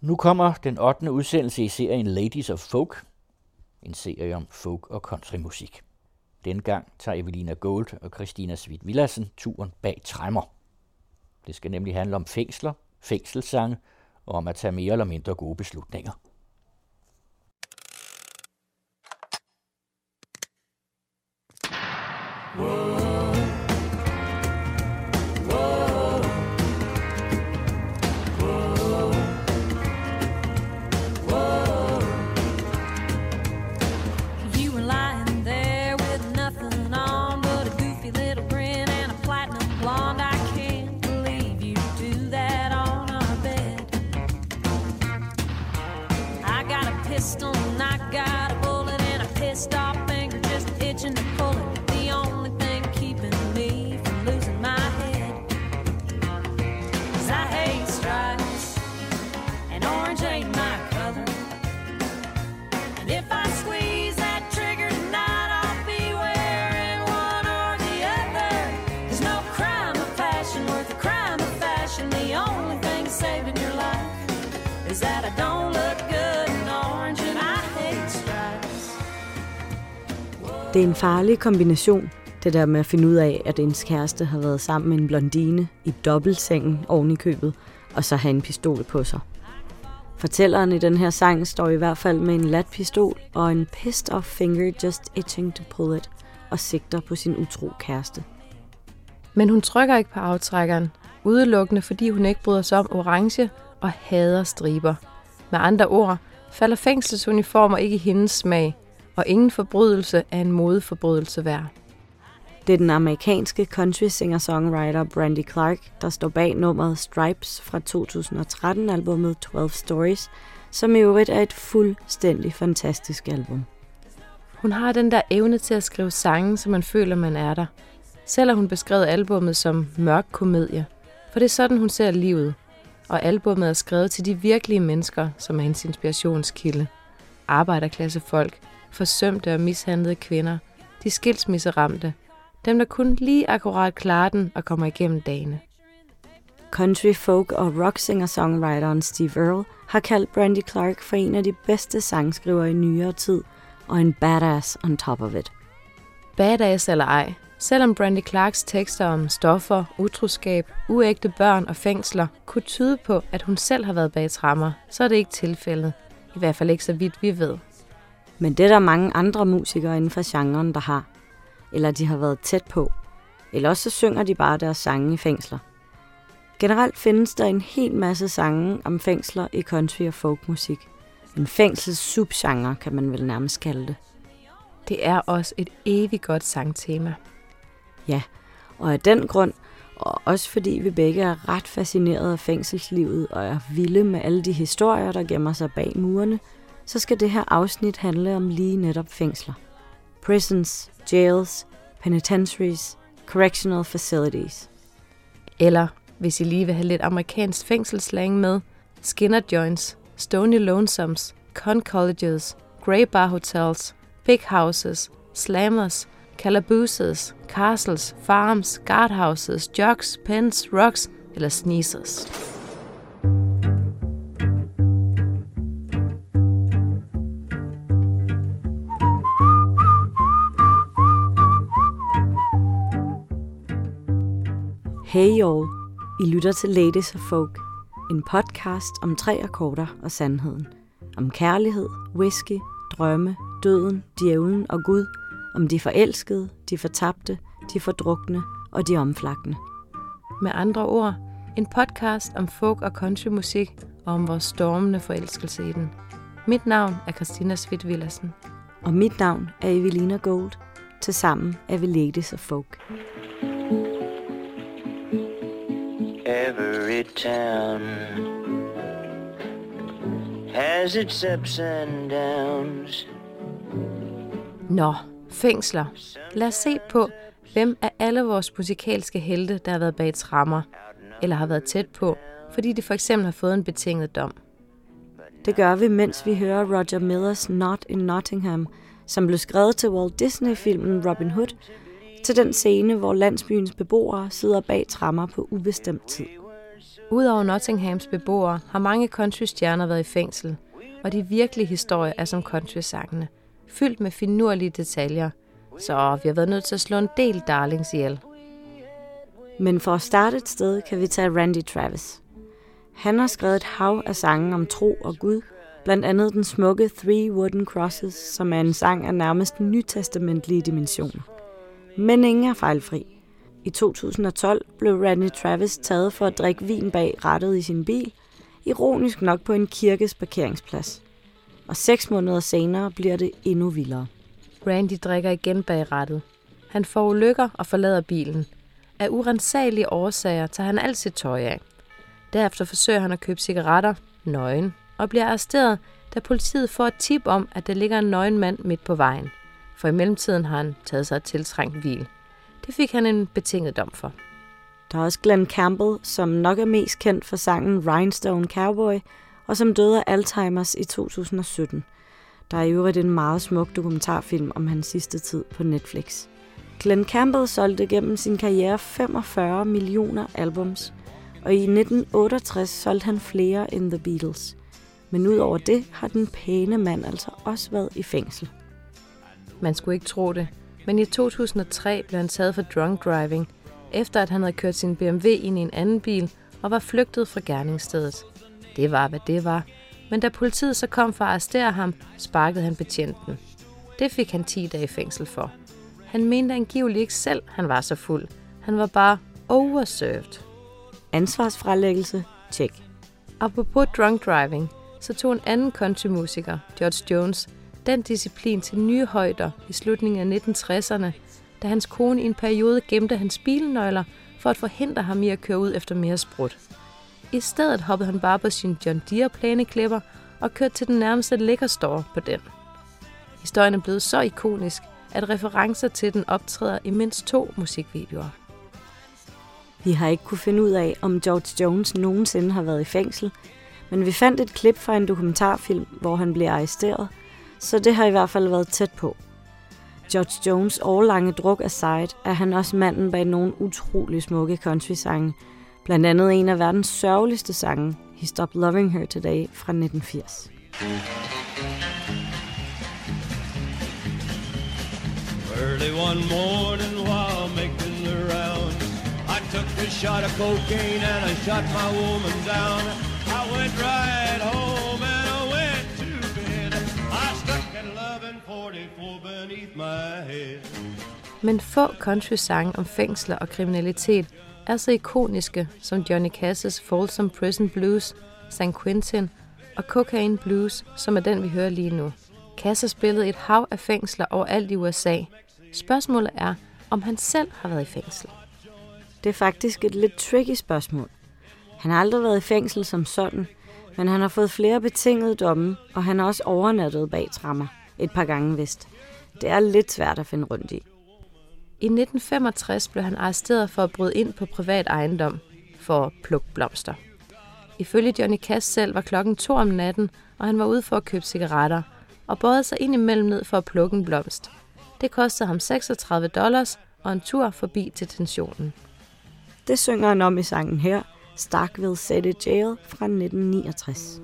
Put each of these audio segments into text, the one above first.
Nu kommer den 8. udsendelse i serien Ladies of Folk, en serie om folk- og countrymusik. Dengang gang tager Evelina Gold og Christina Svit Villassen turen bag træmmer. Det skal nemlig handle om fængsler, fængselssange og om at tage mere eller mindre gode beslutninger. Whoa. Det er en farlig kombination, det der med at finde ud af, at ens kæreste har været sammen med en blondine i dobbeltsengen oven i købet, og så have en pistol på sig. Fortælleren i den her sang står i hvert fald med en lat pistol og en pissed off finger just itching to pull it, og sigter på sin utro kæreste. Men hun trykker ikke på aftrækkeren, udelukkende fordi hun ikke bryder sig om orange og hader striber. Med andre ord falder fængselsuniformer ikke i hendes smag, og ingen forbrydelse er en modeforbrydelse værd. Det er den amerikanske country singer-songwriter Brandy Clark, der står bag nummeret Stripes fra 2013-albummet 12 Stories, som i øvrigt er et fuldstændig fantastisk album. Hun har den der evne til at skrive sange, så man føler, man er der. Selv har hun beskrevet albummet som mørk komedie, for det er sådan, hun ser livet. Og albummet er skrevet til de virkelige mennesker, som er hendes inspirationskilde. Arbejderklassefolk, forsømte og mishandlede kvinder, de skilsmisseramte, dem der kun lige akkurat klarer den og kommer igennem dagene. Country, folk og rock singer-songwriteren Steve Earle har kaldt Brandy Clark for en af de bedste sangskrivere i nyere tid, og en badass on top of it. Badass eller ej, selvom Brandy Clarks tekster om stoffer, utroskab, uægte børn og fængsler kunne tyde på, at hun selv har været bag trammer, så er det ikke tilfældet. I hvert fald ikke så vidt vi ved. Men det er der mange andre musikere inden for genren, der har. Eller de har været tæt på. Eller også så synger de bare deres sange i fængsler. Generelt findes der en hel masse sange om fængsler i country og folkmusik. En fængsels subgenre, kan man vel nærmest kalde det. Det er også et evigt godt sangtema. Ja, og af den grund, og også fordi vi begge er ret fascineret af fængselslivet og er vilde med alle de historier, der gemmer sig bag murene, så skal det her afsnit handle om lige netop fængsler. Prisons, jails, penitentiaries, correctional facilities. Eller, hvis I lige vil have lidt amerikansk fængselsslang med, Skinner Joints, Stony Lonesomes, Con Colleges, Grey Bar Hotels, Big Houses, Slammers, Calabooses, Castles, Farms, Guardhouses, jocks, Pens, Rocks eller Sneezers. Hey y'all, I lytter til Ladies of Folk, en podcast om tre akkorder og sandheden. Om kærlighed, whisky, drømme, døden, djævlen og Gud. Om de forelskede, de fortabte, de fordrukne og de omflakkende. Med andre ord, en podcast om folk og countrymusik og om vores stormende forelskelse i den. Mit navn er Christina Svit Villersen. Og mit navn er Evelina Gold. Tilsammen er vi Ladies of Folk. Every town has its ups and downs. Nå, fængsler. Lad os se på, hvem af alle vores musikalske helte, der har været bag trammer, eller har været tæt på, fordi de for eksempel har fået en betinget dom. Det gør vi, mens vi hører Roger Millers Not in Nottingham, som blev skrevet til Walt Disney-filmen Robin Hood, til den scene, hvor landsbyens beboere sidder bag trammer på ubestemt tid. Udover Nottinghams beboere har mange countrystjerner været i fængsel, og de virkelige historier er som countrysangene, fyldt med finurlige detaljer, så vi har været nødt til at slå en del darlings ihjel. Men for at starte et sted, kan vi tage Randy Travis. Han har skrevet et hav af sange om tro og Gud, blandt andet den smukke Three Wooden Crosses, som er en sang af nærmest nytestamentlige dimensioner. Men ingen er fejlfri. I 2012 blev Randy Travis taget for at drikke vin bag rattet i sin bil, ironisk nok på en kirkes parkeringsplads. Og seks måneder senere bliver det endnu vildere. Randy drikker igen bag rattet. Han får ulykker og forlader bilen. Af urensagelige årsager tager han alt sit tøj af. Derefter forsøger han at købe cigaretter, nøgen, og bliver arresteret, da politiet får et tip om, at der ligger en nøgen mand midt på vejen. For i mellemtiden har han taget sig et tiltrængt hvil. Det fik han en betinget dom for. Der er også Glenn Campbell, som nok er mest kendt for sangen Rhinestone Cowboy, og som døde af Alzheimer's i 2017. Der er i øvrigt en meget smuk dokumentarfilm om hans sidste tid på Netflix. Glenn Campbell solgte gennem sin karriere 45 millioner albums, og i 1968 solgte han flere end The Beatles. Men udover det har den pæne mand altså også været i fængsel. Man skulle ikke tro det, men i 2003 blev han taget for drunk driving, efter at han havde kørt sin BMW ind i en anden bil og var flygtet fra gerningsstedet. Det var, hvad det var. Men da politiet så kom for at arrestere ham, sparkede han betjenten. Det fik han 10 dage i fængsel for. Han mente angiveligt ikke selv, han var så fuld. Han var bare overserved. Ansvarsfralæggelse? Tjek. Apropos drunk driving, så tog en anden countrymusiker, George Jones, den disciplin til nye højder i slutningen af 1960'erne, da hans kone i en periode gemte hans bilnøgler for at forhindre ham i at køre ud efter mere sprut. I stedet hoppede han bare på sin John Deere plæneklipper og kørte til den nærmeste liquor på den. Historien er blevet så ikonisk, at referencer til den optræder i mindst to musikvideoer. Vi har ikke kunne finde ud af, om George Jones nogensinde har været i fængsel, men vi fandt et klip fra en dokumentarfilm, hvor han blev arresteret, så det har i hvert fald været tæt på. George Jones årlange druk aside, er han også manden bag nogle utrolig smukke country-sange, blandt andet en af verdens sørgeligste sange, He Stopped Loving Her Today fra 1980. Early one morning while making the rounds I took a shot of cocaine and I shot my woman down I went right Men få country-sange om fængsler og kriminalitet er så ikoniske som Johnny Cash's Folsom Prison Blues, San Quentin og Cocaine Blues, som er den, vi hører lige nu. Cass har spillet et hav af fængsler overalt i USA. Spørgsmålet er, om han selv har været i fængsel. Det er faktisk et lidt tricky spørgsmål. Han har aldrig været i fængsel som sådan, men han har fået flere betingede domme, og han har også overnattet bag trammer. Et par gange vist. Det er lidt svært at finde rundt i. I 1965 blev han arresteret for at bryde ind på privat ejendom for at plukke blomster. Ifølge Johnny Cash selv var klokken to om natten, og han var ude for at købe cigaretter, og bøjede sig ind imellem ned for at plukke en blomst. Det kostede ham 36 dollars og en tur forbi detentionen. Det synger han om i sangen her, Starkville City Jail fra 1969.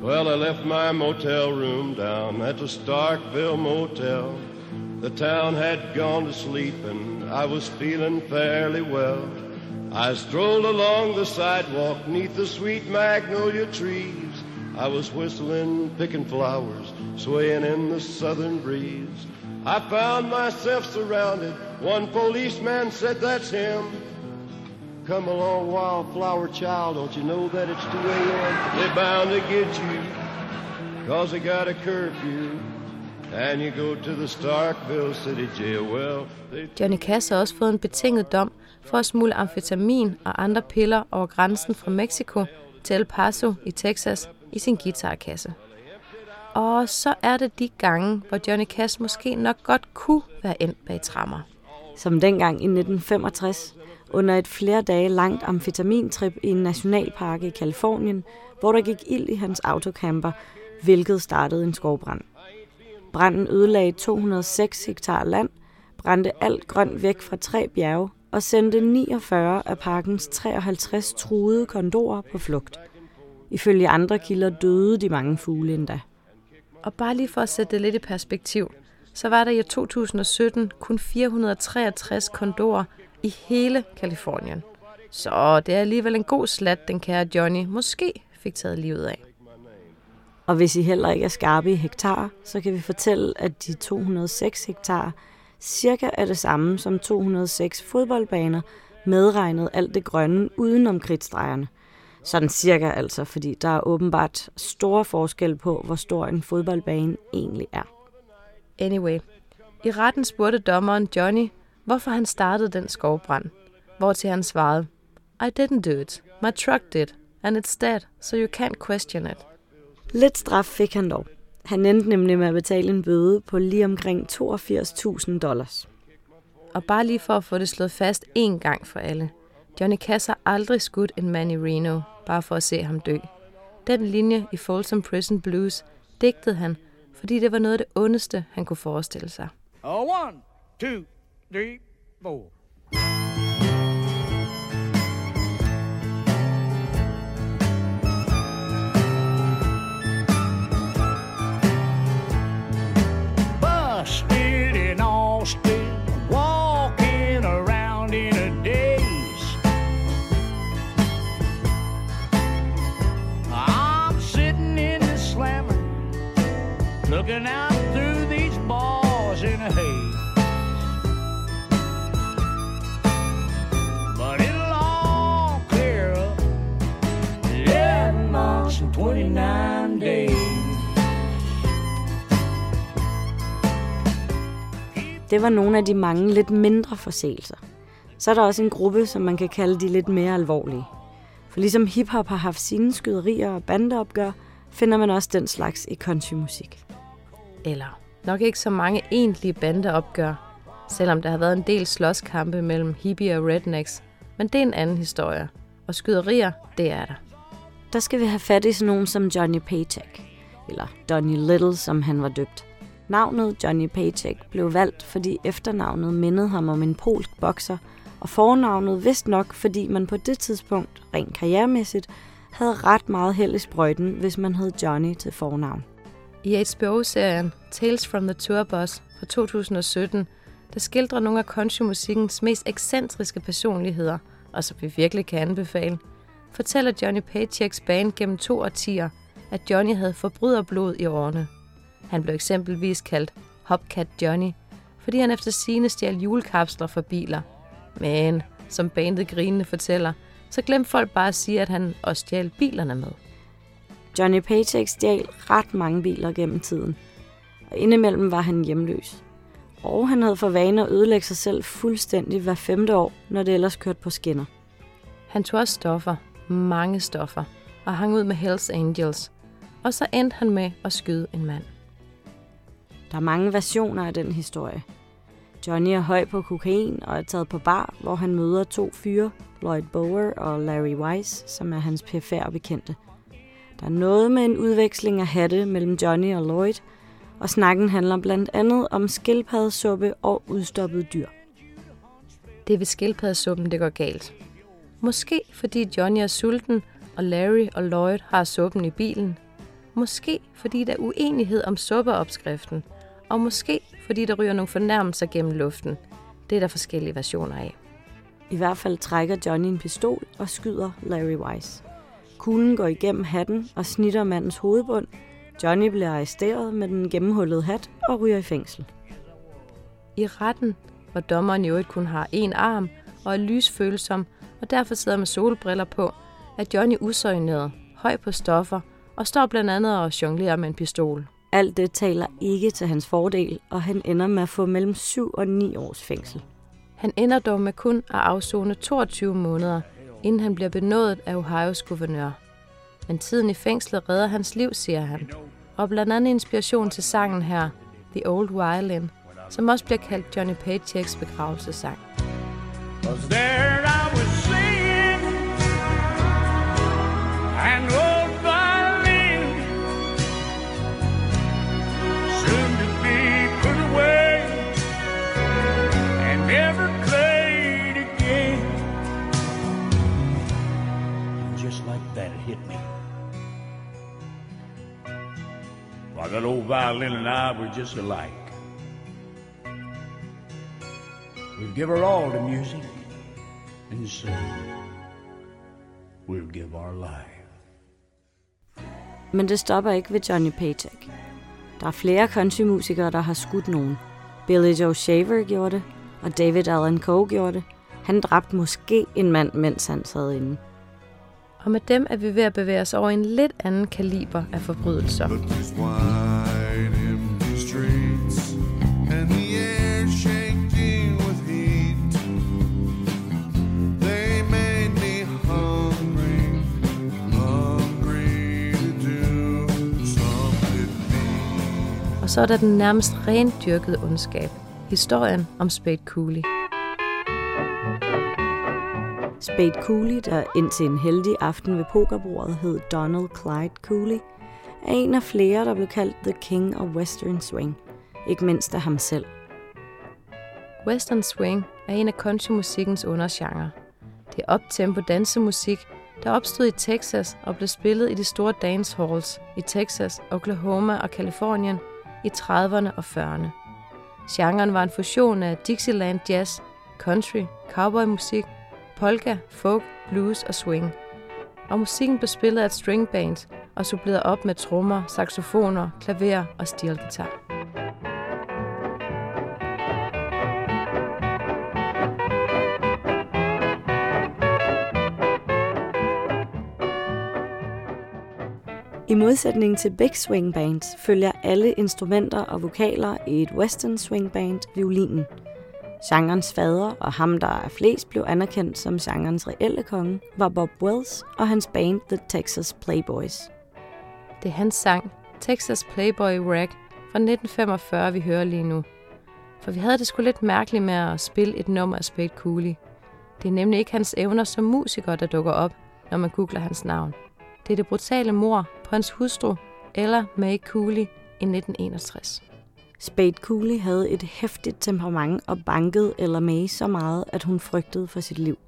Well, I left my motel room down at the Starkville Motel. The town had gone to sleep and I was feeling fairly well. I strolled along the sidewalk neath the sweet magnolia trees. I was whistling, picking flowers, swaying in the southern breeze. I found myself surrounded. One policeman said, That's him. Come along, wildflower child. Don't you know that it's 2 a.m.? They're bound to get you, cause they got a curfew. And you go to the Starkville City Jail. Well, they... Johnny Cass har også fået en betinget dom for at smule amfetamin og andre piller over grænsen fra Mexico til El Paso i Texas i sin guitarkasse. Og så er det de gange, hvor Johnny Cash måske nok godt kunne være endt bag trammer. Som dengang i 1965, under et flere dage langt amfetamintrip i en nationalpark i Kalifornien, hvor der gik ild i hans autocamper, hvilket startede en skovbrand. Branden ødelagde 206 hektar land, brændte alt grønt væk fra tre bjerge og sendte 49 af parkens 53 truede kondorer på flugt. Ifølge andre kilder døde de mange fugle endda. Og bare lige for at sætte det lidt i perspektiv, så var der i 2017 kun 463 kondorer i hele Kalifornien. Så det er alligevel en god slat, den kære Johnny måske fik taget livet af. Og hvis I heller ikke er skarpe i hektar, så kan vi fortælle, at de 206 hektar cirka er det samme som 206 fodboldbaner, medregnet alt det grønne udenom kridtstregerne. Sådan cirka altså, fordi der er åbenbart store forskel på, hvor stor en fodboldbane egentlig er. Anyway, i retten spurgte dommeren Johnny, hvorfor han startede den skovbrand. Hvortil han svarede, I didn't do it. My truck did, and it's dead, so you can't question it. Lidt straf fik han dog. Han endte nemlig med at betale en bøde på lige omkring 82.000 dollars. Og bare lige for at få det slået fast én gang for alle. Johnny Cass har aldrig skudt en mand i Reno, bare for at se ham dø. Den linje i Folsom Prison Blues digtede han, fordi det var noget af det ondeste, han kunne forestille sig. Oh, one, two, three, four. Det var nogle af de mange lidt mindre forseelser. Så er der også en gruppe, som man kan kalde de lidt mere alvorlige. For ligesom hiphop har haft sine skyderier og bandeopgør, finder man også den slags i countrymusik. Eller nok ikke så mange egentlige bandeopgør, selvom der har været en del slåskampe mellem hippie og rednecks. Men det er en anden historie. Og skyderier, det er der. Der skal vi have fat i sådan nogen som Johnny Paycheck, eller Donny Little, som han var døbt. Navnet Johnny Paycheck blev valgt, fordi efternavnet mindede ham om en polsk bokser, og fornavnet vist nok, fordi man på det tidspunkt, rent karrieremæssigt, havde ret meget held i sprøjten, hvis man hed Johnny til fornavn. I HBO-serien Tales from the Tour Bus fra 2017, der skildrer nogle af countrymusikkens mest ekscentriske personligheder, og som vi virkelig kan anbefale, fortæller Johnny Paychecks band gennem to årtier, at Johnny havde forbryderblod i årene. Han blev eksempelvis kaldt Hopcat Johnny, fordi han efter sine stjal julekapsler fra biler. Men, som bandet grinende fortæller, så glemte folk bare at sige, at han også stjal bilerne med. Johnny Paycheck stjal ret mange biler gennem tiden, og indimellem var han hjemløs. Og han havde for vane at ødelægge sig selv fuldstændig hver femte år, når det ellers kørte på skinner. Han tog også stoffer, mange stoffer, og hang ud med Hells Angels. Og så endte han med at skyde en mand. Der er mange versioner af den historie. Johnny er høj på kokain og er taget på bar, hvor han møder to fyre, Lloyd Bower og Larry Weiss, som er hans PFR bekendte. Der er noget med en udveksling af hatte mellem Johnny og Lloyd, og snakken handler blandt andet om skildpaddesuppe og udstoppede dyr. Det er ved skildpaddesuppen, det går galt. Måske fordi Johnny er sulten, og Larry og Lloyd har suppen i bilen. Måske fordi der er uenighed om suppeopskriften. Og måske fordi der ryger nogle fornærmelser gennem luften. Det er der forskellige versioner af. I hvert fald trækker Johnny en pistol og skyder Larry Weiss. Kuglen går igennem hatten og snitter mandens hovedbund. Johnny bliver arresteret med den gennemhullede hat og ryger i fængsel. I retten, hvor dommeren i øvrigt kun har en arm og er lysfølsom, og derfor sidder med solbriller på, er Johnny usøgneret, høj på stoffer og står blandt andet og jonglerer med en pistol. Alt det taler ikke til hans fordel, og han ender med at få mellem 7 og 9 års fængsel. Han ender dog med kun at afzone 22 måneder, inden han bliver benådet af Ohios guvernør. Men tiden i fængslet redder hans liv, siger han. Og blandt andet inspiration til sangen her, The Old Violin, som også bliver kaldt Johnny Paychecks begravelsesang. Was there I was singing an old never played again. And just like that, it hit me. Why, that old violin and I were just alike. We'd give our all to music and sing. We'll give our life. Men det stopper ikke ved Johnny Paycheck. Der er flere countrymusikere, der har skudt nogen. Billy Joe Shaver gjorde det, og David Allen Coe gjorde det. Han dræbte måske en mand, mens han sad inde. Og med dem er vi ved at bevæge os over en lidt anden kaliber af forbrydelser. Og så er der den nærmest rendyrkede ondskab. Historien om Spade Cooley. Spade Cooley, der indtil en heldig aften ved pokerbordet hed Donald Clyde Cooley, er en af flere, der blev kaldt The King of Western Swing. Ikke mindst af ham selv. Western Swing er en af countrymusikkens undergenre. Det er optempo dansemusik, der opstod i Texas og blev spillet i de store dance halls i Texas, Oklahoma og Kalifornien i 30'erne og 40'erne. Genren var en fusion af Dixieland jazz, country, cowboymusik, polka, folk, blues og swing. Og musikken blev spillet af et stringband og suppleret op med trommer, saxofoner, klaver og stilguitar. I modsætning til big swing bands følger alle instrumenter og vokaler i et western swing band violinen. Genrens fader og ham, der er flest blev anerkendt som genrens reelle konge, var Bob Wells og hans band The Texas Playboys. Det er hans sang, Texas Playboy Rag fra 1945, vi hører lige nu. For vi havde det sgu lidt mærkeligt med at spille et nummer af Spade Cooley. Det er nemlig ikke hans evner som musiker, der dukker op, når man googler hans navn. Det er det brutale mor på hans hustru, eller May Cooley, i 1961. Spade Cooley havde et hæftigt temperament og bankede Ella May så meget, at hun frygtede for sit liv.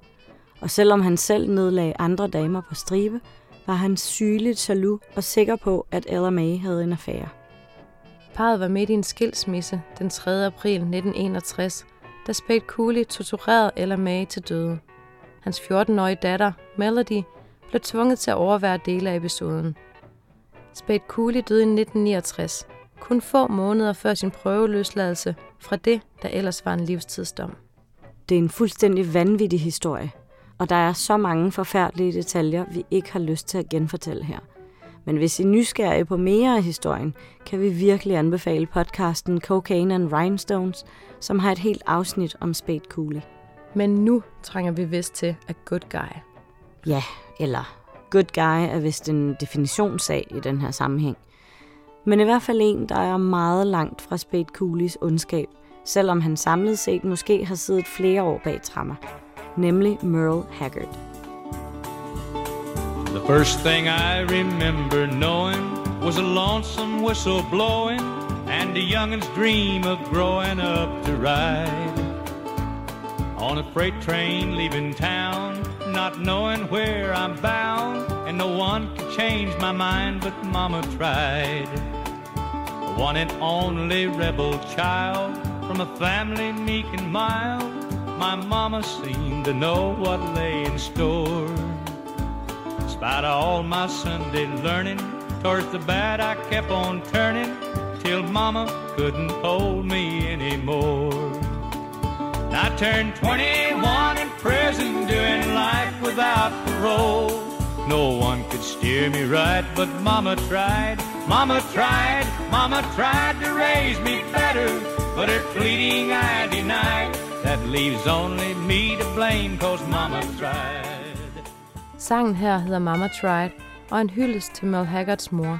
Og selvom han selv nedlagde andre damer på stribe, var han sygeligt jaloux og sikker på, at Ella May havde en affære. Parret var midt i en skilsmisse den 3. april 1961, da Spade Cooley torturerede Ella May til døde. Hans 14-årige datter, Melody, blev tvunget til at overvære dele af episoden. Spade Cooley døde i 1969, kun få måneder før sin prøveløsladelse fra det, der ellers var en livstidsdom. Det er en fuldstændig vanvittig historie, og der er så mange forfærdelige detaljer, vi ikke har lyst til at genfortælle her. Men hvis I er nysgerrige på mere af historien, kan vi virkelig anbefale podcasten Cocaine and Rhinestones, som har et helt afsnit om Spade Cooley. Men nu trænger vi vist til A Good Guy. Ja, eller good guy er vist en definitionssag i den her sammenhæng. Men i hvert fald en, der er meget langt fra Spade Cooleys ondskab, selvom han samlet set måske har siddet flere år bag trammer. Nemlig Merle Haggard. The first thing I remember knowing was a lonesome whistle blowing and a youngin's dream of growing up to ride on a freight train leaving town, not knowing where I'm bound, and no one could change my mind, but Mama tried. The one and only rebel child from a family meek and mild, my mama seemed to know what lay in store. Despite all my Sunday learning, towards the bad I kept on turning till Mama couldn't hold me anymore. I turned 21 in prison, doing life without parole. No one could steer me right, but Mama tried, Mama tried, Mama tried to raise me better, but her pleading I denied. That leaves only me to blame, cause Mama tried. Sangen her hedder Mama Tried, og en hyldest til Merle Haggards mor,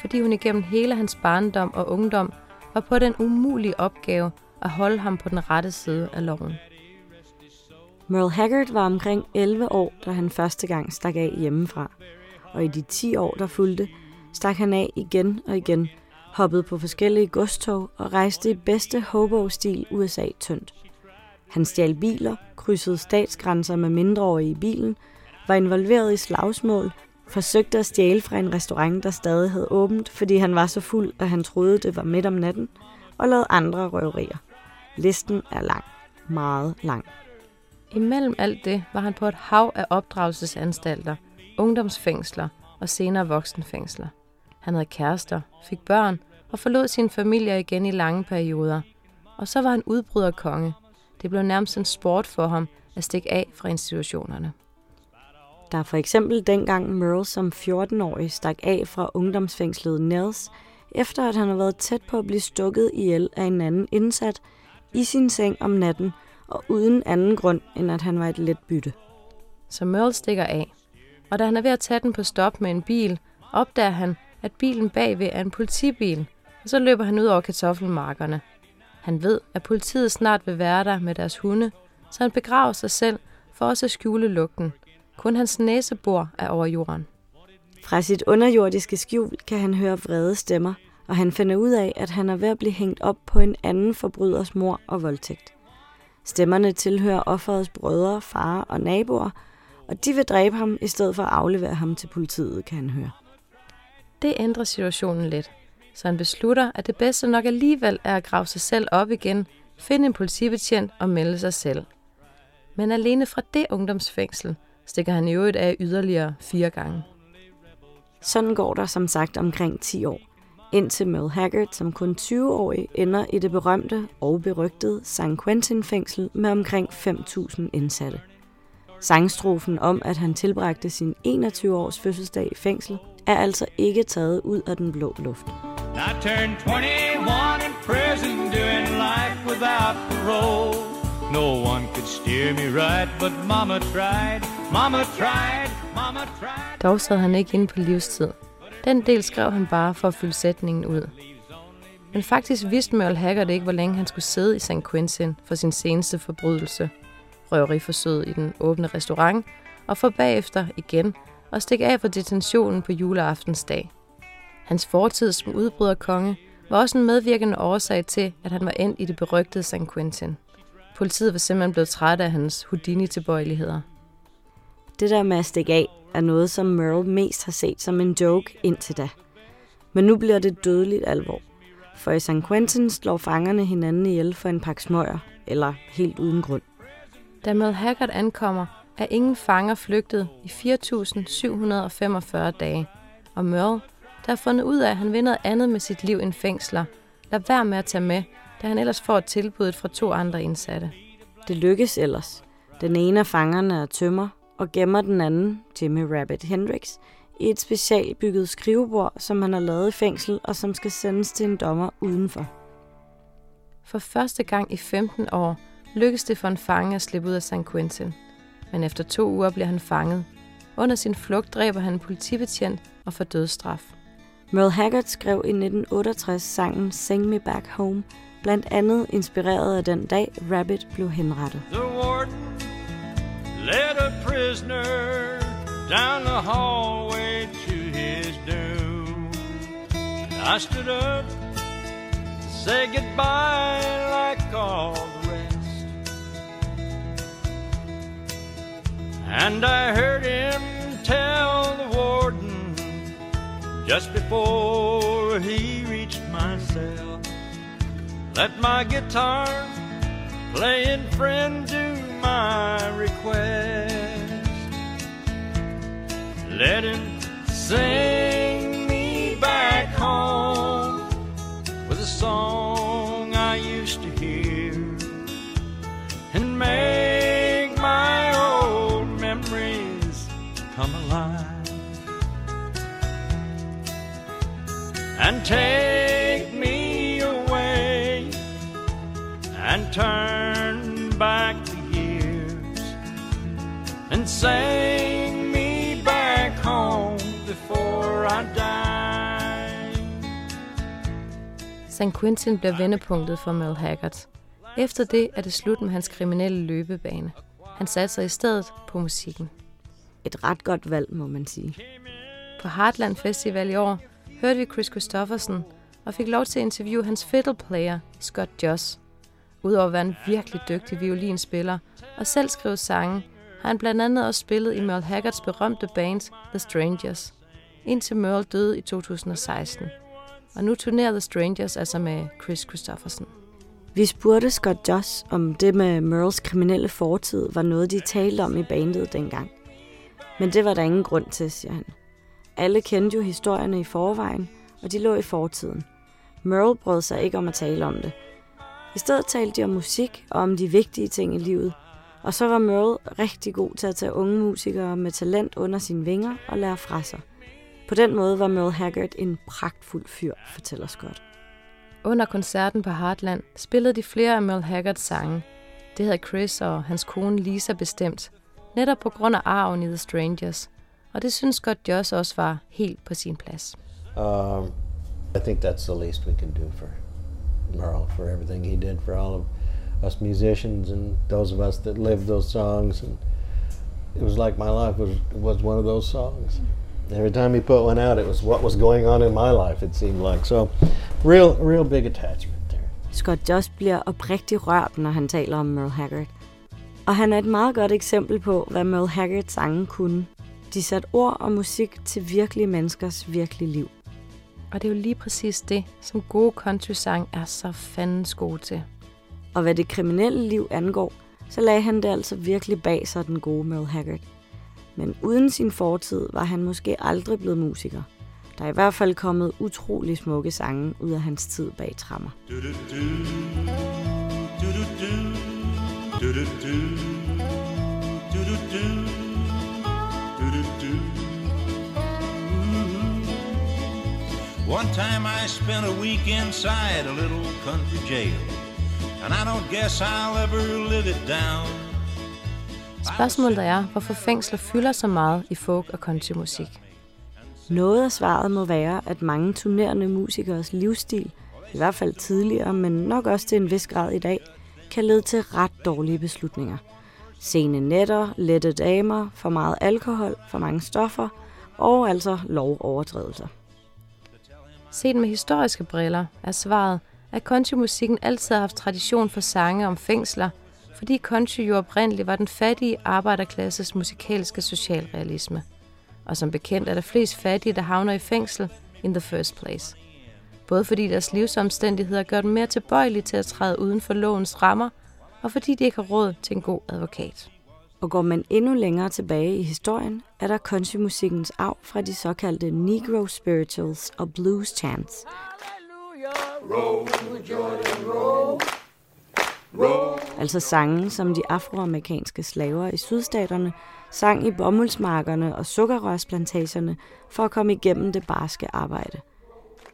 fordi hun igennem hele hans barndom og ungdom var på den umulige opgave at holde ham på den rette side af loven. Merle Haggard var omkring 11 år, da han første gang stak af hjemmefra. Og i de 10 år, der fulgte, stak han af igen og igen, hoppede på forskellige godstog og rejste i bedste hobo-stil USA tyndt. Han stjal biler, krydsede statsgrænser med mindreårige i bilen, var involveret i slagsmål, forsøgte at stjæle fra en restaurant, der stadig havde åbent, fordi han var så fuld, at han troede, det var midt om natten, og lavede andre røverier. Listen er lang. Meget lang. Imellem alt det var han på et hav af opdragelsesanstalter, ungdomsfængsler og senere voksenfængsler. Han havde kærester, fik børn og forlod sin familie igen i lange perioder. Og så var han udbryderkonge. Det blev nærmest en sport for ham at stikke af fra institutionerne. Der er for eksempel dengang Merle som 14-årig stak af fra ungdomsfængslet Nels, efter at han har været tæt på at blive stukket ihjel af en anden indsat i sin seng om natten og uden anden grund, end at han var et let bytte. Så Merle stikker af. Og da han er ved at tage den på stop med en bil, opdager han, at bilen bagved er en politibil, og så løber han ud over kartoffelmarkerne. Han ved, at politiet snart vil være der med deres hunde, så han begraver sig selv for også at skjule lugten. Kun hans næsebor er over jorden. Fra sit underjordiske skjul kan han høre vrede stemmer, og han finder ud af, at han er ved at blive hængt op på en anden forbryders mor og voldtægt. Stemmerne tilhører offerets brødre, far og naboer, og de vil dræbe ham i stedet for at aflevere ham til politiet, kan han høre. Det ændrer situationen lidt, så han beslutter, at det bedste nok alligevel er at grave sig selv op igen, finde en politibetjent og melde sig selv. Men alene fra det ungdomsfængsel stikker han i øvrigt af yderligere fire gange. Sådan går der som sagt omkring 10 år, indtil Mel Haggard som kun 20-årig ender i det berømte og berygtede San Quentin-fængsel med omkring 5.000 indsatte. Sangstrofen om, at han tilbragte sin 21-års fødselsdag i fængsel, er altså ikke taget ud af den blå luft. I turned 21 in prison doing life without parole. No one could steer me right, but mama tried, mama tried, mama tried. Dog sad han ikke inde på livstid. Den del skrev han bare for at fylde sætningen ud. Men faktisk vidste Merle Haggard ikke, hvor længe han skulle sidde i San Quentin for sin seneste forbrydelse. Røveriforsøget i den åbne restaurant, og for bagefter igen og stikke af fra detentionen på juleaftensdag. Hans fortid som udbryderkonge var også en medvirkende årsag til, at han var endt i det berygtede San Quentin. Politiet var simpelthen blevet træt af hans Houdini-tilbøjeligheder. Det der med at stikke af er noget, som Merle mest har set som en joke indtil da. Men nu bliver det dødeligt alvor. For i St. Quentin slår fangerne hinanden ihjel for en pakke smøger, eller helt uden grund. Da Mel Haggard ankommer, er ingen fanger flygtet i 4.745 dage, og Merle, der har fundet ud af, at han vil noget andet med sit liv end fængsler, lad være med at tage med, da han ellers får et tilbud fra to andre indsatte. Det lykkes ellers. Den ene af fangerne er tømmer, og gemmer den anden, Jimmy Rabbit Hendrix, i et specialbygget skrivebord, som han har lavet i fængsel, og som skal sendes til en dommer udenfor. For første gang i 15 år lykkes det for en fange at slippe ud af St. Quentin. Men efter to uger bliver han fanget. Under sin flugt dræber han en politibetjent og får dødsstraf. Merle Haggard skrev i 1968 sangen Sing Me Back Home, blandt andet inspireret af den dag, Rabbit blev henrettet. The warden prisoner down the hallway to his doom. And I stood up to say goodbye like all the rest. And I heard him tell the warden just before he reached my cell. Let my guitar playing friend do my request. Let him sing me back home with a song I used to hear and make my old memories come alive and take me away and turn back the years and sing St. Quentin bliver vendepunktet for Mel Haggard. Efter det er det slut med hans kriminelle løbebane. Han satte sig i stedet på musikken. Et ret godt valg, må man sige. På Heartland Festival i år hørte vi Chris Christofferson og fik lov til at interviewe hans fiddle player, Scott Joss. Udover at være en virkelig dygtig violinspiller og selv skrive sange, har han blandt andet også spillet i Merle Haggards berømte band The Strangers, indtil Merle døde i 2016. Og nu turnerer The Strangers altså med Chris Christopherson. Vi spurgte Scott Joss, om det med Merles kriminelle fortid var noget, de talte om i bandet dengang. Men det var der ingen grund til, siger han. Alle kendte jo historierne i forvejen, og de lå i fortiden. Merle brød sig ikke om at tale om det. I stedet talte de om musik og om de vigtige ting i livet. Og så var Merle rigtig god til at tage unge musikere med talent under sine vinger og lære fra sig. På den måde var Merle Haggard en pragtfuld fyr, fortæller Scott. Under koncerten på Heartland spillede de flere af Merle Haggards sange. Det havde Chris og hans kone Lisa bestemt, netop på grund af arven i The Strangers. Og det synes Scott Joss også var helt på sin plads. Um, I think that's the least we can do for Merle, for everything he did for all of us musicians and those of us that lived those songs. And it was like my life was was one of those songs. Every time he put one out, it was what was going on in my life. It seemed like so, real, real big attachment there. Scott Joss bliver oprigtig rørt, når han taler om Merle Haggard. Og han er et meget godt eksempel på, hvad Merle Haggards sange kunne. De satte ord og musik til virkelige menneskers virkelige liv. Og det er jo lige præcis det, som gode country-sang er så fandens gode til. Og hvad det kriminelle liv angår, så lagde han det altså virkelig bag sig den gode Merle Haggard. Men uden sin fortid var han måske aldrig blevet musiker. Der er i hvert fald kommet utrolig smukke sange ud af hans tid bag trammer. Mm-hmm. One time I spent a week inside a little country jail, and I don't guess I'll ever live it down. Spørgsmålet er, hvorfor fængsler fylder så meget i folk- og countrymusik. Noget af svaret må være, at mange turnerende musikers livsstil, i hvert fald tidligere, men nok også til en vis grad i dag, kan lede til ret dårlige beslutninger. Sene nætter, lette damer, for meget alkohol, for mange stoffer og altså lovovertrædelser. Set med historiske briller er svaret, at countrymusikken altid har haft tradition for sange om fængsler, fordi country jo oprindeligt var den fattige arbejderklasses musikalske socialrealisme. Og som bekendt er der flest fattige, der havner i fængsel in the first place. Både fordi deres livsomstændigheder gør dem mere tilbøjelige til at træde uden for lovens rammer, og fordi de ikke har råd til en god advokat. Og går man endnu længere tilbage i historien, er der countrymusikkens arv fra de såkaldte Negro Spirituals og Blues Chants. Altså sange, som de afroamerikanske slaver i sydstaterne sang i bomuldsmarkerne og sukkerrørsplantagerne for at komme igennem det barske arbejde.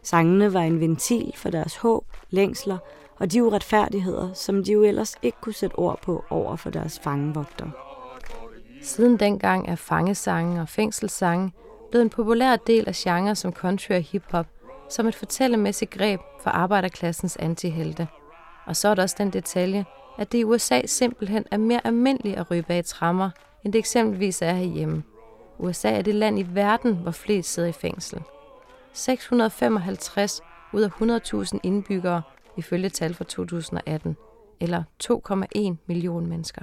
Sangene var en ventil for deres håb, længsler og de uretfærdigheder, som de jo ellers ikke kunne sætte ord på over for deres fangevogter. Siden dengang er fangesange og fængselssange blevet en populær del af genre som country og hiphop, som et fortællemæssigt greb for arbejderklassens antihelte. Og så er der også den detalje, at det i USA simpelthen er mere almindeligt at ryge bag trammer, end det eksempelvis er herhjemme. USA er det land i verden, hvor flest sidder i fængsel. 655 ud af 100.000 indbyggere ifølge tal fra 2018, eller 2,1 million mennesker.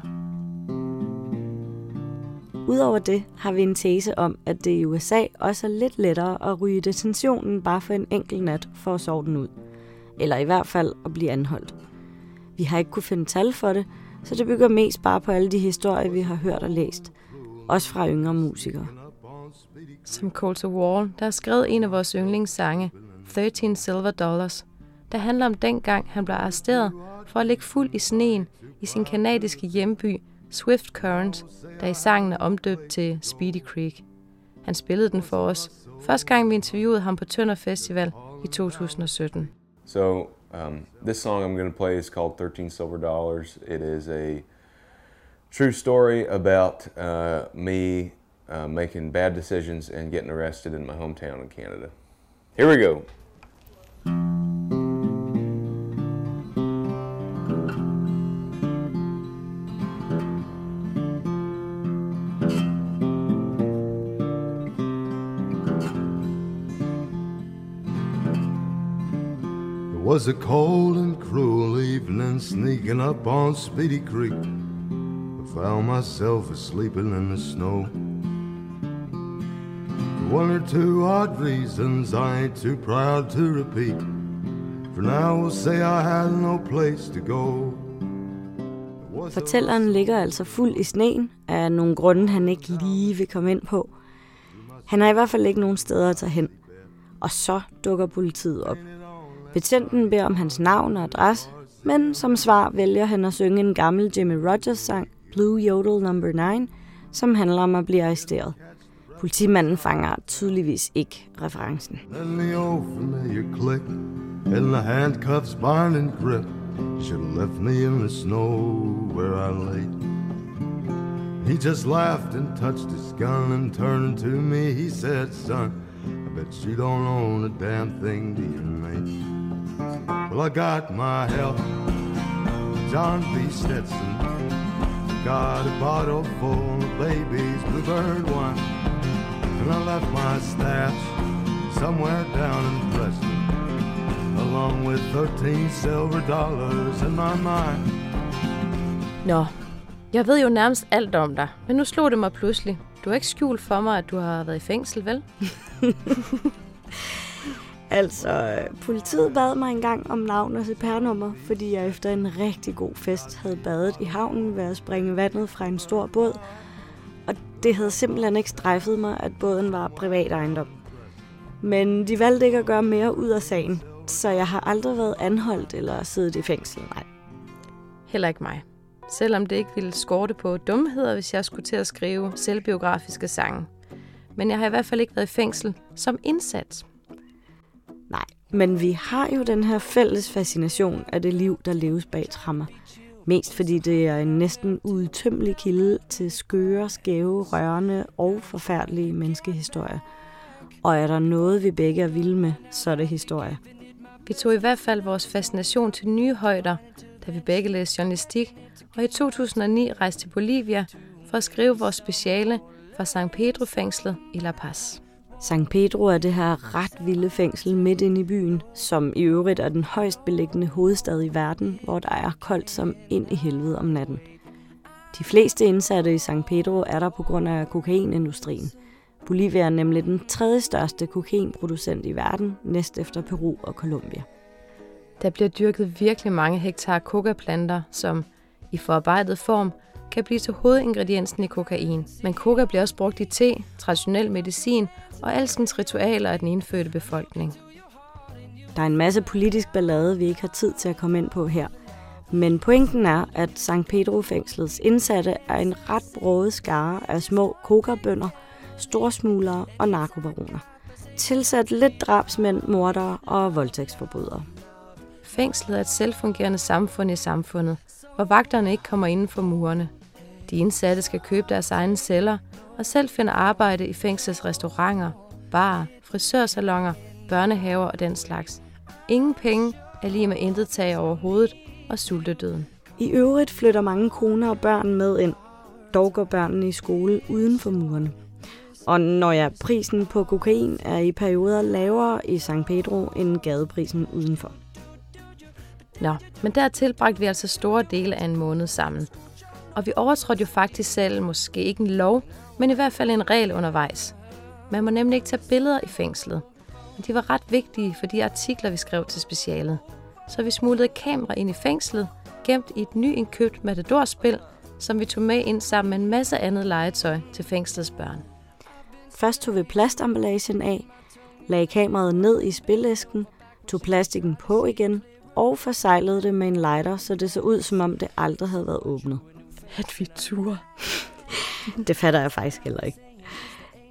Udover det har vi en tese om, at det i USA også er lidt lettere at ryge detentionen bare for en enkelt nat for at sove den ud. Eller i hvert fald at blive anholdt. Vi har ikke kunne finde tal for det, så det bygger mest bare på alle de historier, vi har hørt og læst. Også fra yngre musikere. Som Call to Wall, der har skrevet en af vores yndlingssange, 13 Silver Dollars, der handler om dengang, han blev arresteret for at ligge fuld i sneen i sin kanadiske hjemby Swift Current, der i sangen er omdøbt til Speedy Creek. Han spillede den for os, første gang vi interviewede ham på Tønder Festival i 2017. So um, this song I'm going to play is called 13 Silver Dollars. It is a true story about uh, me uh, making bad decisions and getting arrested in my hometown in Canada. Here we go. Was a cold and cruel evening, sneaking up on Speedy Creek. I found myself asleep in the snow. For one or two odd reasons I ain't too proud to repeat. For now we'll say I had no place to go. Fortælleren ligger altså fuld i sneen af nogle grunde, han ikke lige vil komme ind på. Han har i hvert fald ikke nogen steder at tage hen. Og så dukker politiet op. Betjenten beder om hans navn og adresse, men som svar vælger han at synge en gammel Jimmy Rogers sang, Blue Yodel Number 9, som handler om at blive arresteret. Politimanden fanger tydeligvis ikke referencen. The click and the handcuffs bind and grip. Should have left me in the snow where I lay. He just laughed and touched his gun and turned to me. He said, Son, I bet you don't own a damn thing, do you, mate? Well, I got my help, John B. Stetson. Got a bottle full of baby's bluebird wine. And I left my stash somewhere down in Preston, along with 13 silver dollars in my mind. Nå, jeg ved jo nærmest alt om dig, men nu slog det mig pludselig. Du har ikke skjult for mig, at du har været i fængsel, vel? Altså, politiet bad mig engang om navn og CPR-nummer, fordi jeg efter en rigtig god fest havde badet i havnen ved at springe vandet fra en stor båd. Og det havde simpelthen ikke strejfet mig, at båden var privat ejendom. Men de valgte ikke at gøre mere ud af sagen, så jeg har aldrig været anholdt eller siddet i fængsel, nej. Heller ikke mig. Selvom det ikke ville skorte på dumheder, hvis jeg skulle til at skrive selvbiografiske sange. Men jeg har i hvert fald ikke været i fængsel som indsat. Men vi har jo den her fælles fascination af det liv, der leves bag trammer. Mest fordi det er en næsten udtømmelig kilde til skøre, skæve, rørende og forfærdelige menneskehistorier. Og er der noget, vi begge er vilde med, så er det historie. Vi tog i hvert fald vores fascination til nye højder, da vi begge læste journalistik, og i 2009 rejste til Bolivia for at skrive vores speciale fra San Pedro-fængslet i La Paz. San Pedro er det her ret vilde fængsel midt inde i byen, som i øvrigt er den højst beliggende hovedstad i verden, hvor der er koldt som ind i helvede om natten. De fleste indsatte i San Pedro er der på grund af kokainindustrien. Bolivia er nemlig den tredje største kokainproducent i verden, næst efter Peru og Colombia. Der bliver dyrket virkelig mange hektar kokaplanter, som i forarbejdet form kan blive til hovedingrediensen i kokain. Men coca bliver også brugt i te, traditionel medicin og alskens ritualer af den indfødte befolkning. Der er en masse politisk ballade, vi ikke har tid til at komme ind på her. Men pointen er, at St. Pedro-fængslets indsatte er en ret broget skare af små kokabønder, storsmuglere og narkobaroner. Tilsat lidt drabsmænd, mordere og voldtægtsforbrydere. Fængslet er et selvfungerende samfund i samfundet, hvor vagterne ikke kommer inden for murene. De indsatte skal købe deres egne celler og selv finde arbejde i fængslets restauranter, barer, frisørsalonger, børnehaver og den slags. Ingen penge er lige med intet tag over hovedet og sultedøden. I øvrigt flytter mange koner og børn med ind. Dog går børnene i skole uden for murene. Og når ja, prisen på kokain er i perioder lavere i San Pedro end gadeprisen udenfor. Nå, men der tilbragte vi altså store dele af en måned sammen. Og vi overtrådte jo faktisk selv måske ikke en lov, men i hvert fald en regel undervejs. Man må nemlig ikke tage billeder i fængslet. Men de var ret vigtige for de artikler, vi skrev til specialet. Så vi smuglede et kamera ind i fængslet, gemt i et nyindkøbt matadorspil, som vi tog med ind sammen med en masse andet legetøj til fængslets børn. Først tog vi plastemballagen af, lagde kameraet ned i spilæsken, tog plastikken på igen og forseglede det med en lighter, så det så ud, som om det aldrig havde været åbnet. At vi tur. Det fatter jeg faktisk heller ikke.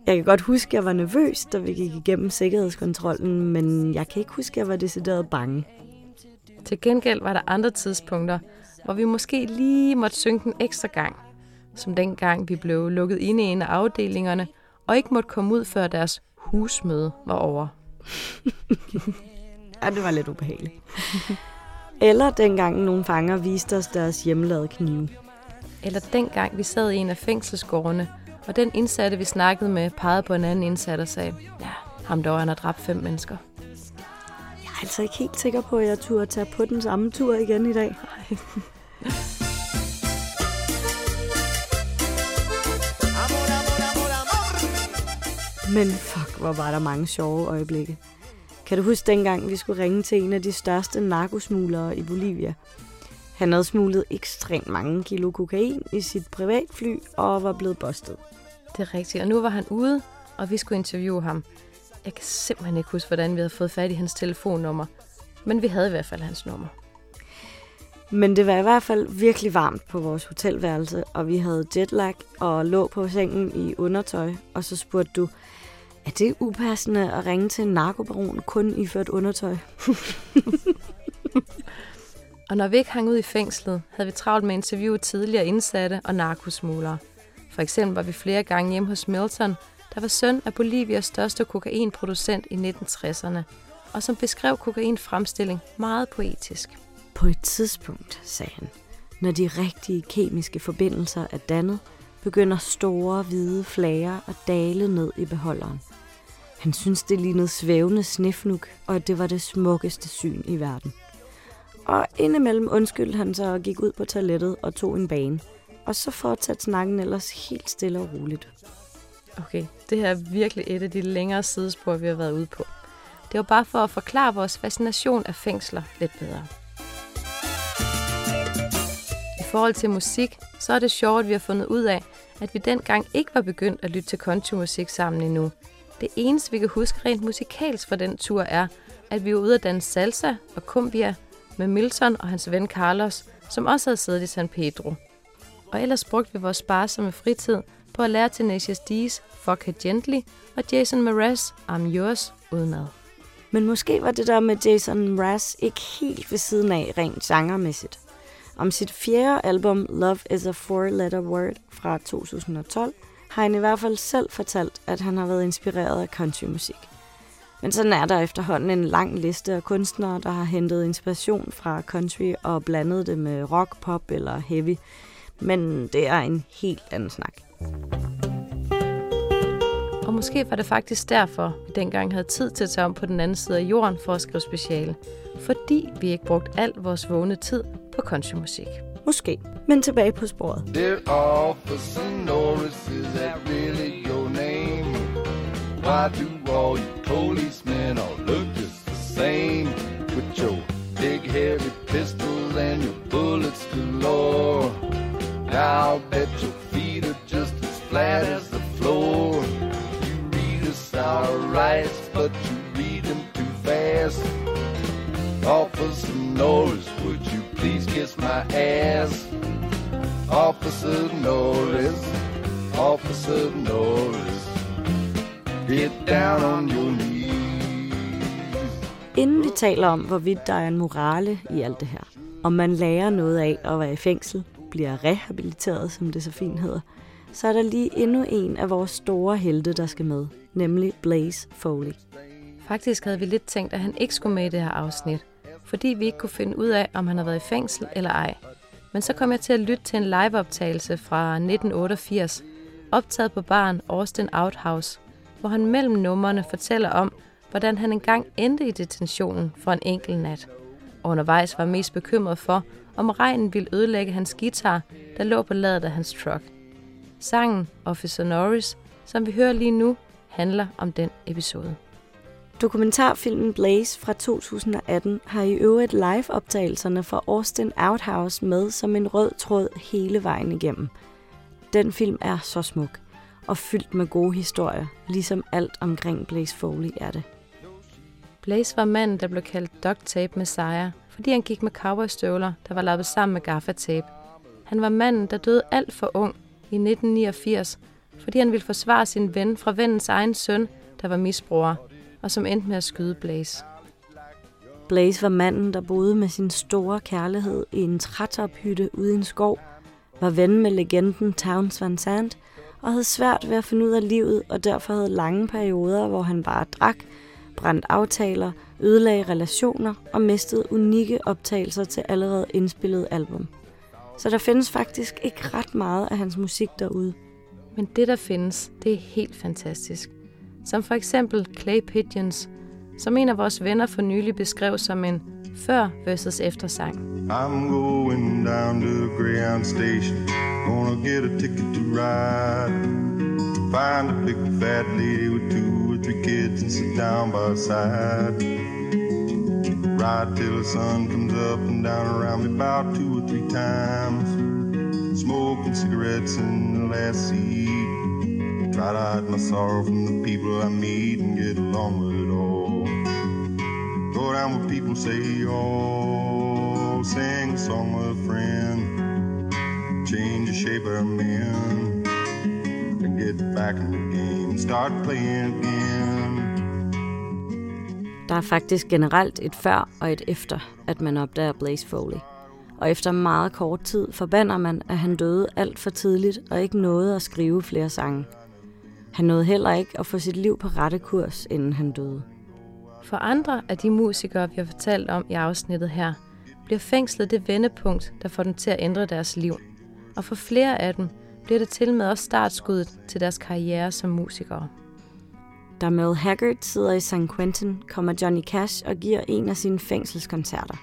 Jeg kan godt huske, at jeg var nervøs, da vi gik igennem sikkerhedskontrollen, men jeg kan ikke huske, at jeg var decideret bange. Til gengæld var der andre tidspunkter, hvor vi måske lige måtte synke en ekstra gang. Som dengang vi blev lukket inde i en af afdelingerne, og ikke måtte komme ud, før deres husmøde var over. Ja, det var lidt ubehageligt. Eller dengang nogle fanger viste os deres hjemmelavede knive eller dengang vi sad i en af fængselsgårdene, og den indsatte, vi snakkede med, pegede på en anden indsat og sagde, ja, ham dog, han har dræbt fem mennesker. Jeg er altså ikke helt sikker på, at jeg turde tage på den samme tur igen i dag. Nej. Men fuck, hvor var der mange sjove øjeblikke. Kan du huske dengang, vi skulle ringe til en af de største narkosmuglere i Bolivia? Han havde smuglet ekstremt mange kilo kokain i sit privatfly og var blevet bustet. Det er rigtigt, og nu var han ude, og vi skulle interviewe ham. Jeg kan simpelthen ikke huske, hvordan vi havde fået fat i hans telefonnummer. Men vi havde i hvert fald hans nummer. Men det var i hvert fald virkelig varmt på vores hotelværelse, og vi havde jetlag og lå på sengen i undertøj. Og så spurgte du, er det upassende at ringe til en narkobaron kun i ført undertøj? Og når vi ikke hang ud i fængslet, havde vi travlt med at interviewe tidligere indsatte og narkosmuglere. For eksempel var vi flere gange hjemme hos Milton, der var søn af Bolivias største kokainproducent i 1960'erne, og som beskrev kokainfremstilling meget poetisk. På et tidspunkt, sagde han, når de rigtige kemiske forbindelser er dannet, begynder store hvide flager at dale ned i beholderen. Han synes, det lignede svævende snefnuk, og at det var det smukkeste syn i verden. Og indimellem undskyldte han sig og gik ud på toilettet og tog en bane. Og så fortsatte snakken ellers helt stille og roligt. Okay, det her er virkelig et af de længere sidespor, vi har været ude på. Det var bare for at forklare vores fascination af fængsler lidt bedre. I forhold til musik, så er det sjovt, at vi har fundet ud af, at vi dengang ikke var begyndt at lytte til countrymusik sammen endnu. Det eneste, vi kan huske rent musikalsk fra den tur, er, at vi var ude at danse salsa og cumbia med Milton og hans ven Carlos, som også havde siddet i San Pedro. Og ellers brugte vi vores sparsomme fritid på at lære Tenacious D's Fuck Her Gently og Jason Mraz I'm Yours udenad. Men måske var det der med Jason Mraz ikke helt ved siden af rent genremæssigt. Om sit fjerde album Love is a Four-Letter Word fra 2012 har han i hvert fald selv fortalt, at han har været inspireret af countrymusik. Men sådan er der efterhånden en lang liste af kunstnere, der har hentet inspiration fra country og blandet det med rock, pop eller heavy. Men det er en helt anden snak. Og måske var det faktisk derfor, vi dengang havde tid til at tage om på den anden side af jorden for at skrive speciale. Fordi vi ikke brugte al vores vågne tid på countrymusik. Måske. Men tilbage på sporet. Dear Officer Norris, is that really? Why do all you policemen all look just the same? With your big heavy pistols and your bullets galore. I'll bet your feet are just as flat as the floor. You read us our rights, but you read them too fast. Officer Norris, would you please kiss my ass? Officer Norris, Officer Norris, get down on your knees. Inden vi taler om, hvorvidt der er en morale i alt det her, om man lærer noget af at være i fængsel, bliver rehabiliteret, som det så fint hedder, så er der lige endnu en af vores store helte, der skal med, nemlig Blaze Foley. Faktisk havde vi lidt tænkt, at han ikke skulle med i det her afsnit, fordi vi ikke kunne finde ud af, om han har været i fængsel eller ej. Men så kom jeg til at lytte til en liveoptagelse fra 1988, optaget på baren Austin Outhouse, hvor han mellem numrene fortæller om, hvordan han engang endte i detentionen for en enkelt nat. Og undervejs var mest bekymret for, om regnen ville ødelægge hans guitar, der lå på ladet af hans truck. Sangen Officer Norris, som vi hører lige nu, handler om den episode. Dokumentarfilmen Blaze fra 2018 har i øvrigt live-optagelserne fra Austin Outhouse med som en rød tråd hele vejen igennem. Den film er så smuk og fyldt med gode historier, ligesom alt omkring Blaze Foley er det. Blaze var manden, der blev kaldt Duct Tape Messiah, fordi han gik med cowboystøvler, der var lappet sammen med gaffatape. Han var manden, der døde alt for ung i 1989, fordi han ville forsvare sin ven fra vennens egen søn, der var misbruger, og som endte med at skyde Blaze. Blaze var manden, der boede med sin store kærlighed i en trætophytte ude i en skov, var ven med legenden Towns Van Sant og havde svært ved at finde ud af livet, og derfor havde lange perioder, hvor han bare drak, brændt aftaler, ødelagde relationer og mistede unikke optagelser til allerede indspillet album. Så der findes faktisk ikke ret meget af hans musik derude. Men det, der findes, det er helt fantastisk. Som for eksempel Clay Pigeons, som en af vores venner for nylig beskrev som en før versus efter sang. I'm going down to Greyhound Station, gonna get a ticket to ride. Find a big fat lady with two or three kids and sit down by her side. Ride till the sun comes up and down around me about two or three times. Smoking cigarettes in the last seat. Try to hide my sorrow from the people I meet and get along with it all. Go down where people say, oh, sing a song with a friend. Change the shape of a man. And get back in the game. Start playing again. Der er faktisk generelt et før og et efter, at man opdager Blaze Foley. Og efter meget kort tid forbander man, at han døde alt for tidligt og ikke nåede at skrive flere sange. Han nåede heller ikke at få sit liv på rette kurs, inden han døde. For andre af de musikere, vi har fortalt om i afsnittet her, bliver fængslet det vendepunkt, der får dem til at ændre deres liv. Og for flere af dem bliver det til med også startskuddet til deres karriere som musikere. Da Mel Haggard sidder i San Quentin, kommer Johnny Cash og giver en af sine fængselskoncerter.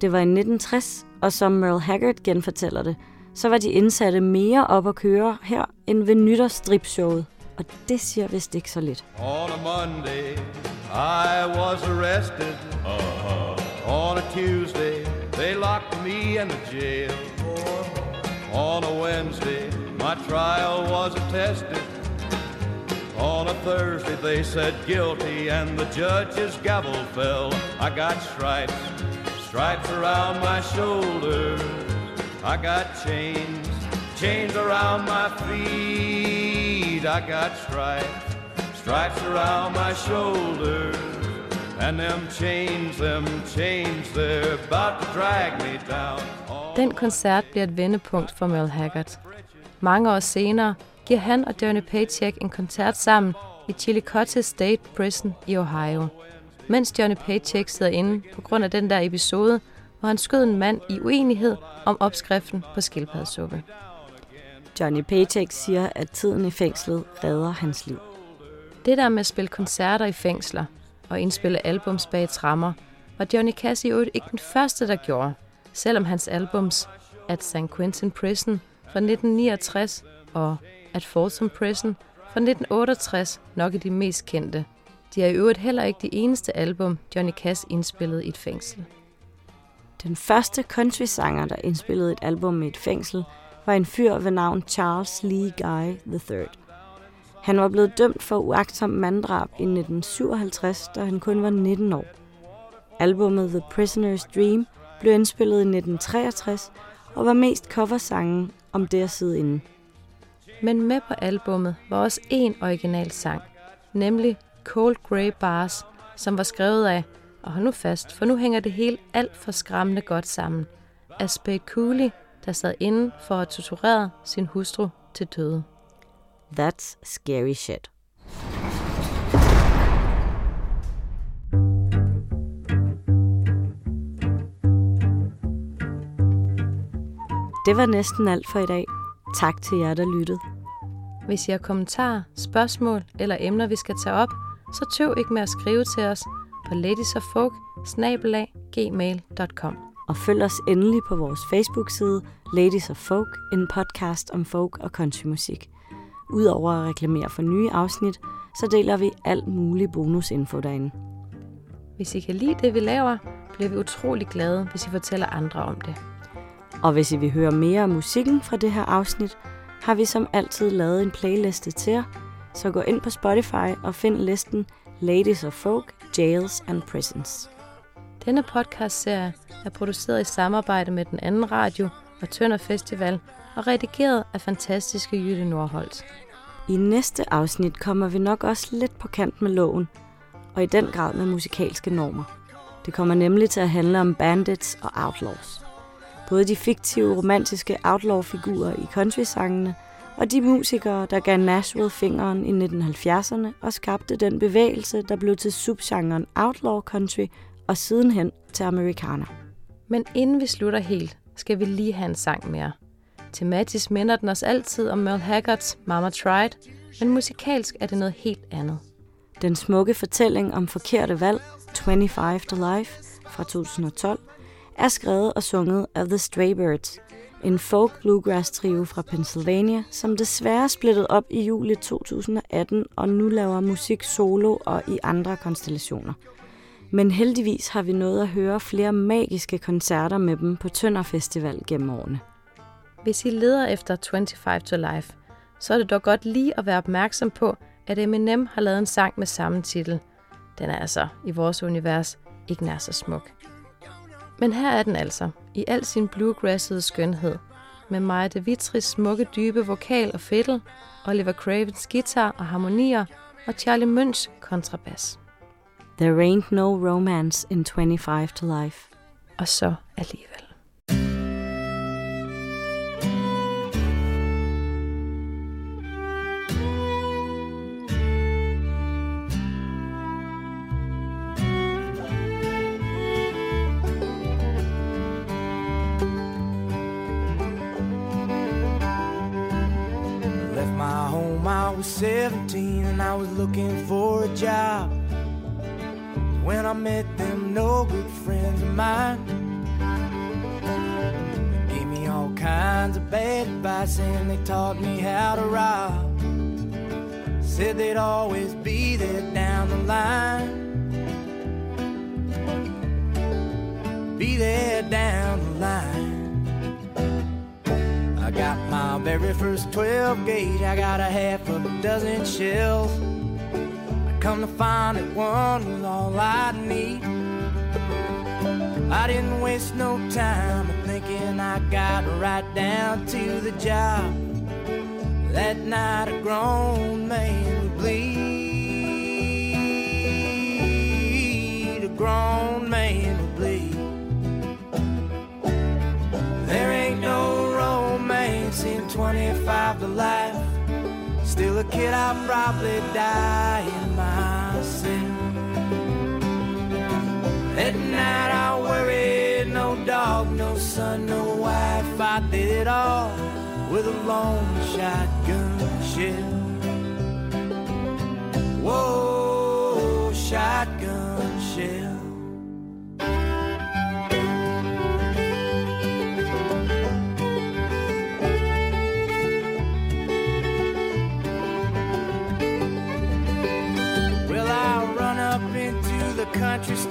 Det var i 1960, og som Merle Haggard genfortæller det, så var de indsatte mere op at køre her end ved nytårsstripshowet. Og det siger vist ikke så lidt. On a Monday, I was arrested. Uh-huh. On a Tuesday, they locked me in the jail. On a Wednesday, my trial was attested. On a Thursday, they said guilty, and the judge's gavel fell. I got stripes, stripes around my shoulders. I got chains, chains around my feet. I got stripes, stripes around my shoulders. And them chains, them chains, they're about to drag me down. Den koncert bliver et vendepunkt for Merle Haggard. Mange år senere giver han og Johnny Paycheck en koncert sammen i Chillicothe State Prison i Ohio. Mens Johnny Paycheck sidder inde på grund af den der episode, hvor han skød en mand i uenighed om opskriften på skildpaddesuppe. Johnny Paycheck siger, at tiden i fængslet redder hans liv. Det der med at spille koncerter i fængsler og indspille albums bag trammer, var Johnny Cash i øvrigt ikke den første, der gjorde, selvom hans albums At San Quentin Prison fra 1969 og At Folsom Prison fra 1968 nok er de mest kendte. De er i øvrigt heller ikke de eneste album, Johnny Cash indspillede i et fængsel. Den første country-sanger, der indspillede et album i et fængsel, var en fyr ved navn Charles Lee Guy III. Han var blevet dømt for uagtsom manddrab i 1957, da han kun var 19 år. Albummet The Prisoner's Dream blev indspillet i 1963 og var mest coversangen om det at sidde inde. Men med på albummet var også en original sang, nemlig Cold Grey Bars, som var skrevet af, og hold nu fast, for nu hænger det hele alt for skræmmende godt sammen, af Spade Cooley, der sad inde for at torturere sin hustru til døde. That's scary shit. Det var næsten alt for i dag. Tak til jer, der lyttede. Hvis I har kommentarer, spørgsmål eller emner, vi skal tage op, så tøv ikke med at skrive til os på ladiesoffolk Og følg os endelig på vores Facebook-side Ladies of Folk, en podcast om folk og countrymusik. Udover at reklamere for nye afsnit, så deler vi alt mulig bonusinfo derinde. Hvis I kan lide det, vi laver, bliver vi utrolig glade, hvis I fortæller andre om det. Og hvis I vil høre mere om musikken fra det her afsnit, har vi som altid lavet en playliste til jer, så gå ind på Spotify og find listen Ladies of Folk, Jails and Prisons. Denne podcast-serie er produceret i samarbejde med den anden radio og Tønder Festival og redigeret af fantastiske Jytte Nordholt. I næste afsnit kommer vi nok også lidt på kant med loven, og i den grad med musikalske normer. Det kommer nemlig til at handle om bandits og outlaws. Både de fiktive romantiske outlaw-figurer i country-sangene, og de musikere, der gav Nashville fingeren i 1970'erne og skabte den bevægelse, der blev til subgenren outlaw country og sidenhen til amerikaner. Men inden vi slutter helt, skal vi lige have en sang mere. Tematisk minder den os altid om Merle Haggards Mama Tried, men musikalsk er det noget helt andet. Den smukke fortælling om forkerte valg, 25 to Life fra 2012, er skrevet og sunget af The Stray Birds, en folk bluegrass trio fra Pennsylvania, som desværre splittede op i juli 2018 og nu laver musik solo og i andre konstellationer. Men heldigvis har vi nået at høre flere magiske koncerter med dem på Tønder Festival gennem årene. Hvis I leder efter 25 to Life, så er det dog godt lige at være opmærksom på, at Eminem har lavet en sang med samme titel. Den er altså i vores univers ikke nær så smuk. Men her er den altså, i al sin bluegrassede skønhed, med Maja de Vitris smukke dybe vokal og fiddle, Oliver Cravens guitar og harmonier og Charlie Munchs kontrabas. There ain't no romance in 25 to life. Og så alligevel. Left my home, I was 17 and I was looking for a job. When I met them no good friends of mine, They gave me all kinds of bad advice and they taught me how to rob. Said they'd always be there down the line. Be there down the line. I got my very first 12 gauge. I got a half a dozen shells. Come to find that one was all I need. I didn't waste no time thinking I got right down to the job. That night a grown man would bleed. A grown man would bleed. There ain't no romance in 25 to life. Still a kid, I'll probably die in my sin. At night I worried, no dog, no son, no wife. I did it all with a lone shotgun shell. Whoa, shotgun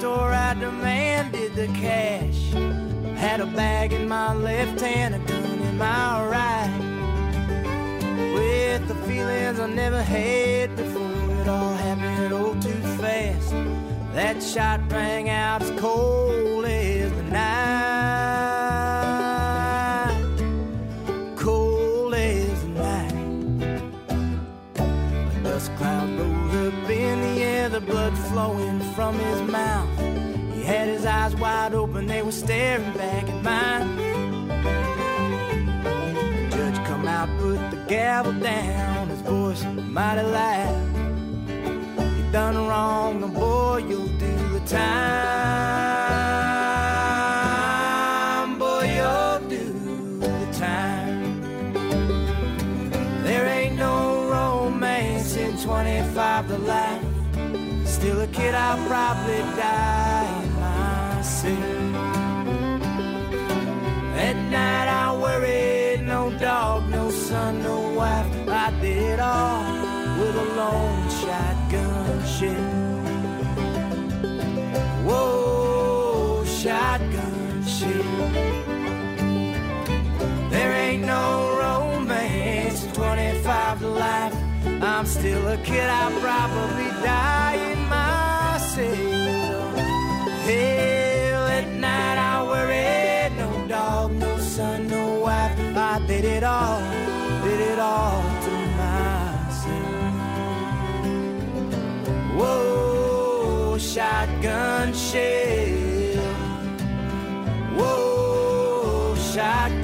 store, I demanded the cash. Had a bag in my left hand, a gun in my right. With the feelings I never had before, it all happened all too fast. That shot rang out as cold as the night. Cold as the night. A dust cloud rose up in the air, the blood flowing from his mouth. Eyes wide open, they were staring back at mine. Judge come out, put the gavel down, his voice mighty loud. You done wrong, and boy, you'll do the time. Boy, you'll do the time. There ain't no romance in 25 to life. Still a kid, I'll probably die no no wife. I did it all with a lone shotgun shell. Whoa, shotgun shell. There ain't no romance in 25 to life. I'm still a kid, I'll probably die in my cell. Hell, at night I worried, no dog, no son, no wife. I did it all, Whoa, shotgun shell. Whoa, shotgun